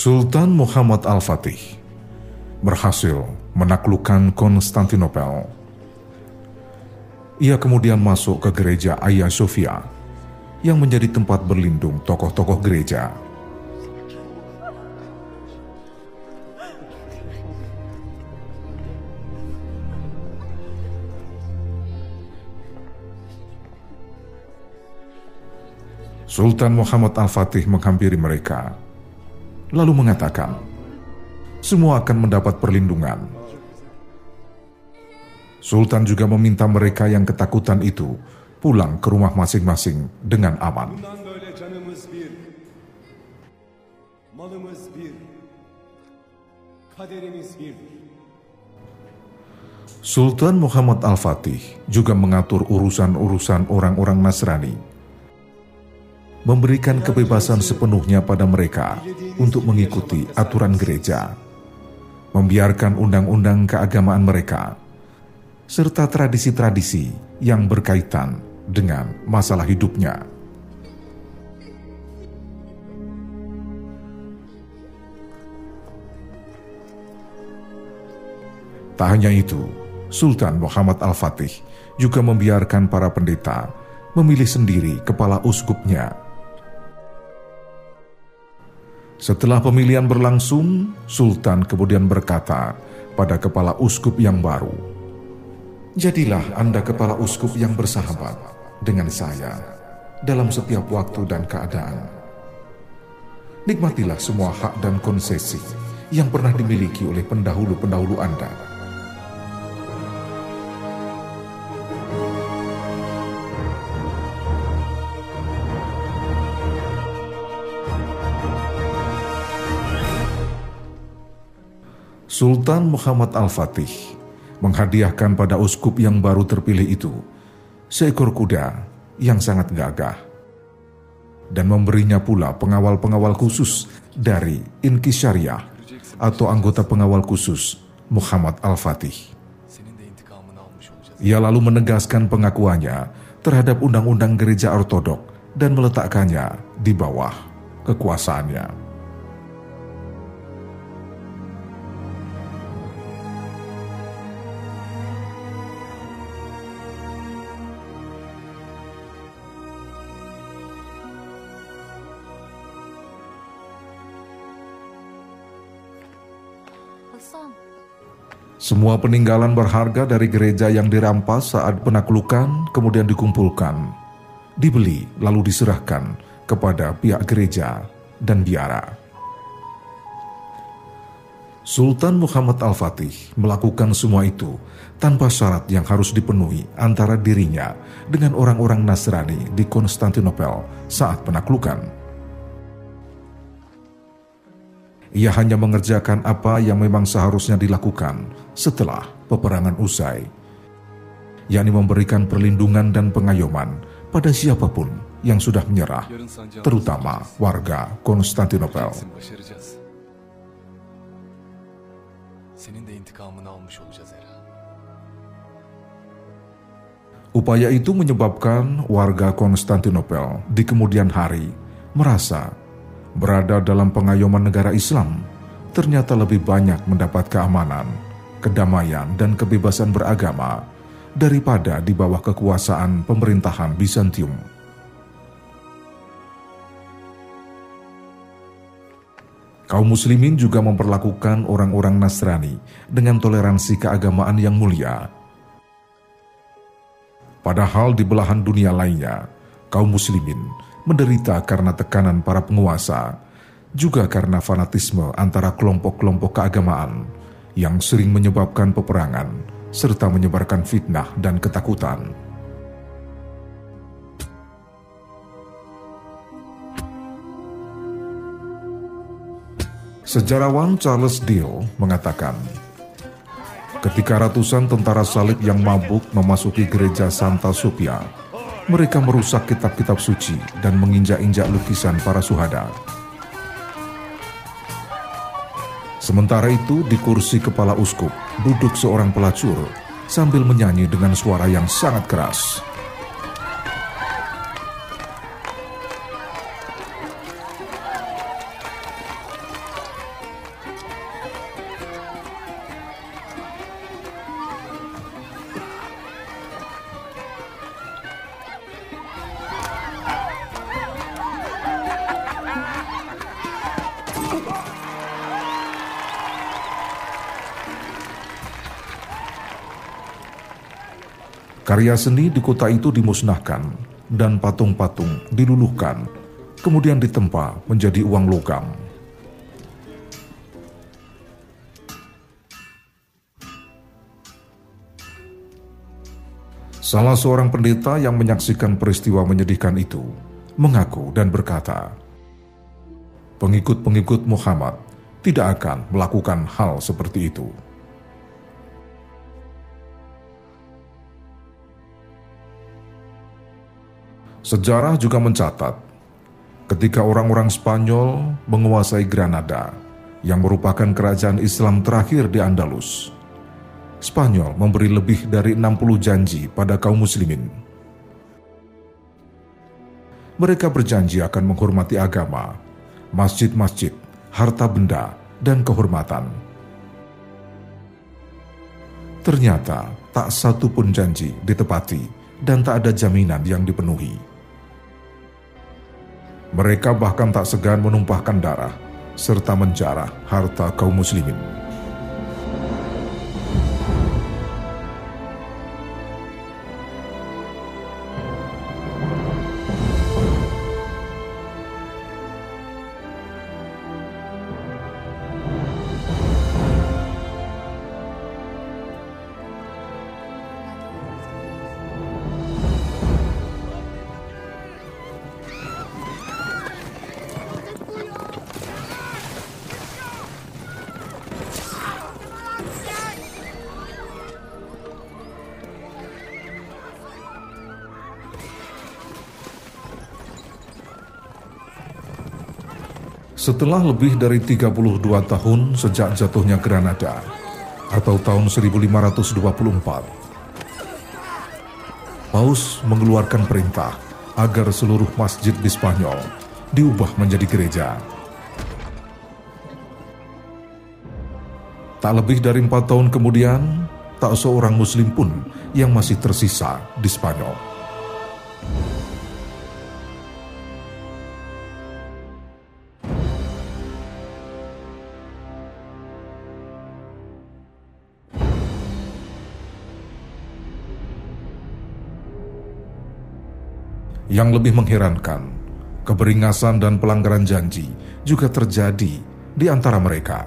Sultan Muhammad Al-Fatih berhasil menaklukkan Konstantinopel. Ia kemudian masuk ke gereja Hagia Sophia yang menjadi tempat berlindung tokoh-tokoh gereja. Sultan Muhammad Al-Fatih menghampiri mereka, lalu mengatakan, "Semua akan mendapat perlindungan." Sultan juga meminta mereka yang ketakutan itu pulang ke rumah masing-masing dengan aman. Sultan Muhammad Al-Fatih juga mengatur urusan-urusan orang-orang Nasrani memberikan kebebasan sepenuhnya pada mereka untuk mengikuti aturan gereja, membiarkan undang-undang keagamaan mereka, serta tradisi-tradisi yang berkaitan dengan masalah hidupnya. Tak hanya itu, Sultan Muhammad Al-Fatih juga membiarkan para pendeta memilih sendiri kepala uskupnya setelah pemilihan berlangsung, Sultan kemudian berkata pada kepala uskup yang baru, "Jadilah Anda kepala uskup yang bersahabat dengan saya dalam setiap waktu dan keadaan. Nikmatilah semua hak dan konsesi yang pernah dimiliki oleh pendahulu-pendahulu Anda." Sultan Muhammad Al-Fatih menghadiahkan pada uskup yang baru terpilih itu seekor kuda yang sangat gagah dan memberinya pula pengawal-pengawal khusus dari Inkisyariah atau anggota pengawal khusus Muhammad Al-Fatih. Ia lalu menegaskan pengakuannya terhadap undang-undang gereja ortodok dan meletakkannya di bawah kekuasaannya. Semua peninggalan berharga dari gereja yang dirampas saat penaklukan kemudian dikumpulkan, dibeli lalu diserahkan kepada pihak gereja dan biara. Sultan Muhammad Al-Fatih melakukan semua itu tanpa syarat yang harus dipenuhi antara dirinya dengan orang-orang Nasrani di Konstantinopel saat penaklukan. Ia hanya mengerjakan apa yang memang seharusnya dilakukan setelah peperangan usai, yakni memberikan perlindungan dan pengayoman pada siapa pun yang sudah menyerah, terutama warga Konstantinopel. Upaya itu menyebabkan warga Konstantinopel di kemudian hari merasa berada dalam pengayoman negara Islam ternyata lebih banyak mendapat keamanan, kedamaian, dan kebebasan beragama daripada di bawah kekuasaan pemerintahan Bizantium. Kaum muslimin juga memperlakukan orang-orang Nasrani dengan toleransi keagamaan yang mulia. Padahal di belahan dunia lainnya, kaum muslimin menderita karena tekanan para penguasa, juga karena fanatisme antara kelompok-kelompok keagamaan yang sering menyebabkan peperangan serta menyebarkan fitnah dan ketakutan. Sejarawan Charles Deal mengatakan, ketika ratusan tentara salib yang mabuk memasuki gereja Santa Sophia mereka merusak kitab-kitab suci dan menginjak-injak lukisan para suhada. Sementara itu, di kursi kepala uskup duduk seorang pelacur sambil menyanyi dengan suara yang sangat keras. Karya seni di kota itu dimusnahkan dan patung-patung diluluhkan, kemudian ditempa menjadi uang logam. Salah seorang pendeta yang menyaksikan peristiwa menyedihkan itu mengaku dan berkata, "Pengikut-pengikut Muhammad tidak akan melakukan hal seperti itu." Sejarah juga mencatat ketika orang-orang Spanyol menguasai Granada yang merupakan kerajaan Islam terakhir di Andalus. Spanyol memberi lebih dari 60 janji pada kaum muslimin. Mereka berjanji akan menghormati agama, masjid-masjid, harta benda, dan kehormatan. Ternyata tak satu pun janji ditepati dan tak ada jaminan yang dipenuhi. Mereka bahkan tak segan menumpahkan darah serta menjarah harta kaum muslimin. Setelah lebih dari 32 tahun sejak jatuhnya Granada atau tahun 1524, Paus mengeluarkan perintah agar seluruh masjid di Spanyol diubah menjadi gereja. Tak lebih dari empat tahun kemudian, tak seorang muslim pun yang masih tersisa di Spanyol. Yang lebih mengherankan, keberingasan dan pelanggaran janji juga terjadi di antara mereka.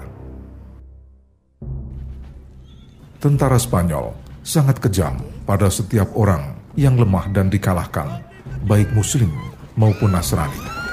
Tentara Spanyol sangat kejam pada setiap orang yang lemah dan dikalahkan, baik Muslim maupun Nasrani.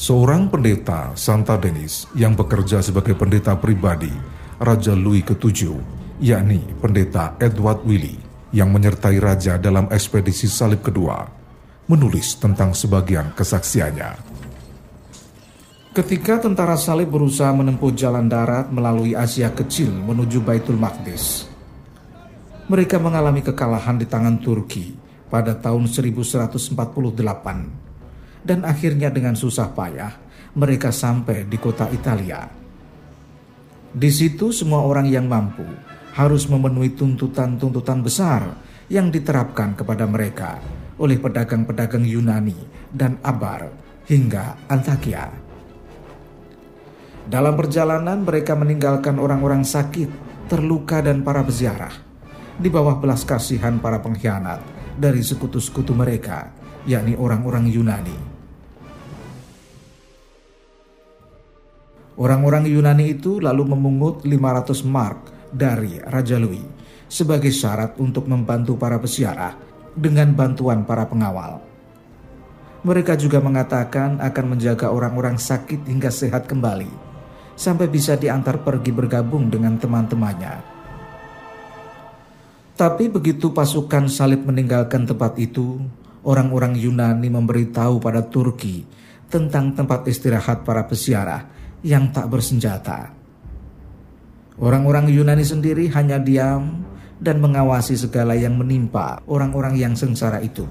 Seorang pendeta Santa Denis yang bekerja sebagai pendeta pribadi Raja Louis VII, yakni pendeta Edward Willy yang menyertai raja dalam ekspedisi salib kedua, menulis tentang sebagian kesaksiannya. Ketika tentara salib berusaha menempuh jalan darat melalui Asia Kecil menuju Baitul Maqdis, mereka mengalami kekalahan di tangan Turki pada tahun 1148 dan akhirnya dengan susah payah mereka sampai di kota Italia. Di situ semua orang yang mampu harus memenuhi tuntutan-tuntutan besar yang diterapkan kepada mereka oleh pedagang-pedagang Yunani dan Abar hingga Antakya. Dalam perjalanan mereka meninggalkan orang-orang sakit, terluka dan para peziarah di bawah belas kasihan para pengkhianat dari sekutu-sekutu mereka, yakni orang-orang Yunani. Orang-orang Yunani itu lalu memungut 500 mark dari Raja Louis sebagai syarat untuk membantu para pesiarah dengan bantuan para pengawal. Mereka juga mengatakan akan menjaga orang-orang sakit hingga sehat kembali, sampai bisa diantar pergi bergabung dengan teman-temannya. Tapi begitu pasukan salib meninggalkan tempat itu, orang-orang Yunani memberitahu pada Turki tentang tempat istirahat para peziarah yang tak bersenjata. Orang-orang Yunani sendiri hanya diam dan mengawasi segala yang menimpa orang-orang yang sengsara itu.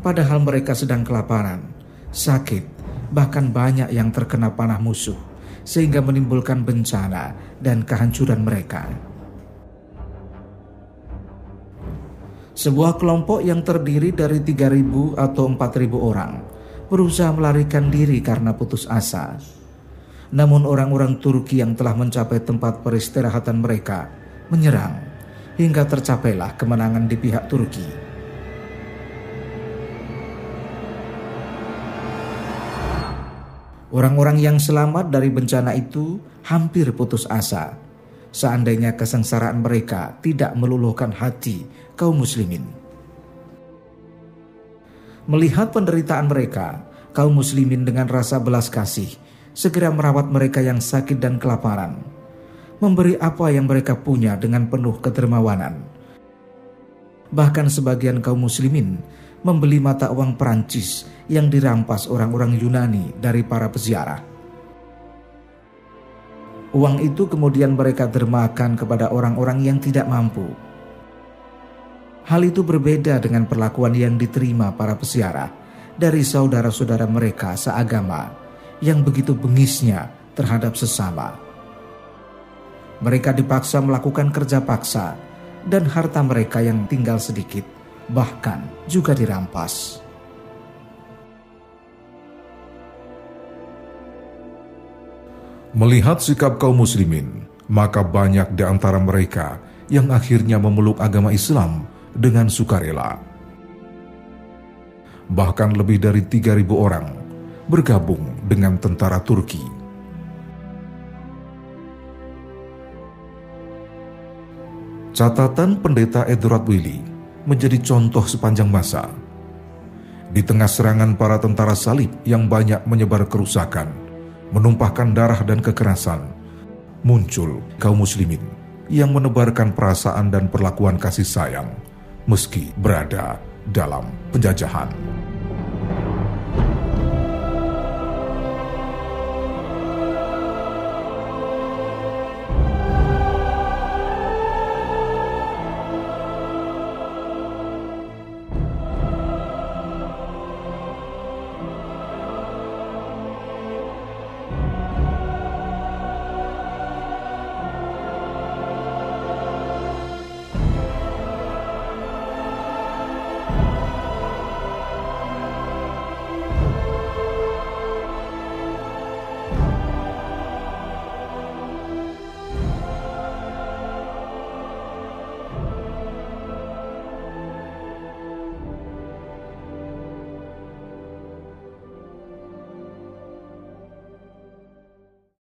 Padahal mereka sedang kelaparan, sakit, bahkan banyak yang terkena panah musuh, sehingga menimbulkan bencana dan kehancuran mereka. Sebuah kelompok yang terdiri dari 3.000 atau 4.000 orang berusaha melarikan diri karena putus asa. Namun orang-orang Turki yang telah mencapai tempat peristirahatan mereka menyerang hingga tercapailah kemenangan di pihak Turki. Orang-orang yang selamat dari bencana itu hampir putus asa seandainya kesengsaraan mereka tidak meluluhkan hati kaum muslimin. Melihat penderitaan mereka, kaum muslimin dengan rasa belas kasih segera merawat mereka yang sakit dan kelaparan, memberi apa yang mereka punya dengan penuh kedermawanan. Bahkan sebagian kaum muslimin membeli mata uang Perancis yang dirampas orang-orang Yunani dari para peziarah. Uang itu kemudian mereka dermakan kepada orang-orang yang tidak mampu. Hal itu berbeda dengan perlakuan yang diterima para peziarah dari saudara-saudara mereka seagama yang begitu bengisnya terhadap sesama. Mereka dipaksa melakukan kerja paksa dan harta mereka yang tinggal sedikit bahkan juga dirampas. Melihat sikap kaum muslimin, maka banyak di antara mereka yang akhirnya memeluk agama Islam dengan sukarela. Bahkan lebih dari 3.000 orang bergabung dengan tentara Turki. Catatan pendeta Edward Willy menjadi contoh sepanjang masa. Di tengah serangan para tentara salib yang banyak menyebar kerusakan, menumpahkan darah dan kekerasan, muncul kaum muslimin yang menebarkan perasaan dan perlakuan kasih sayang meski berada dalam penjajahan.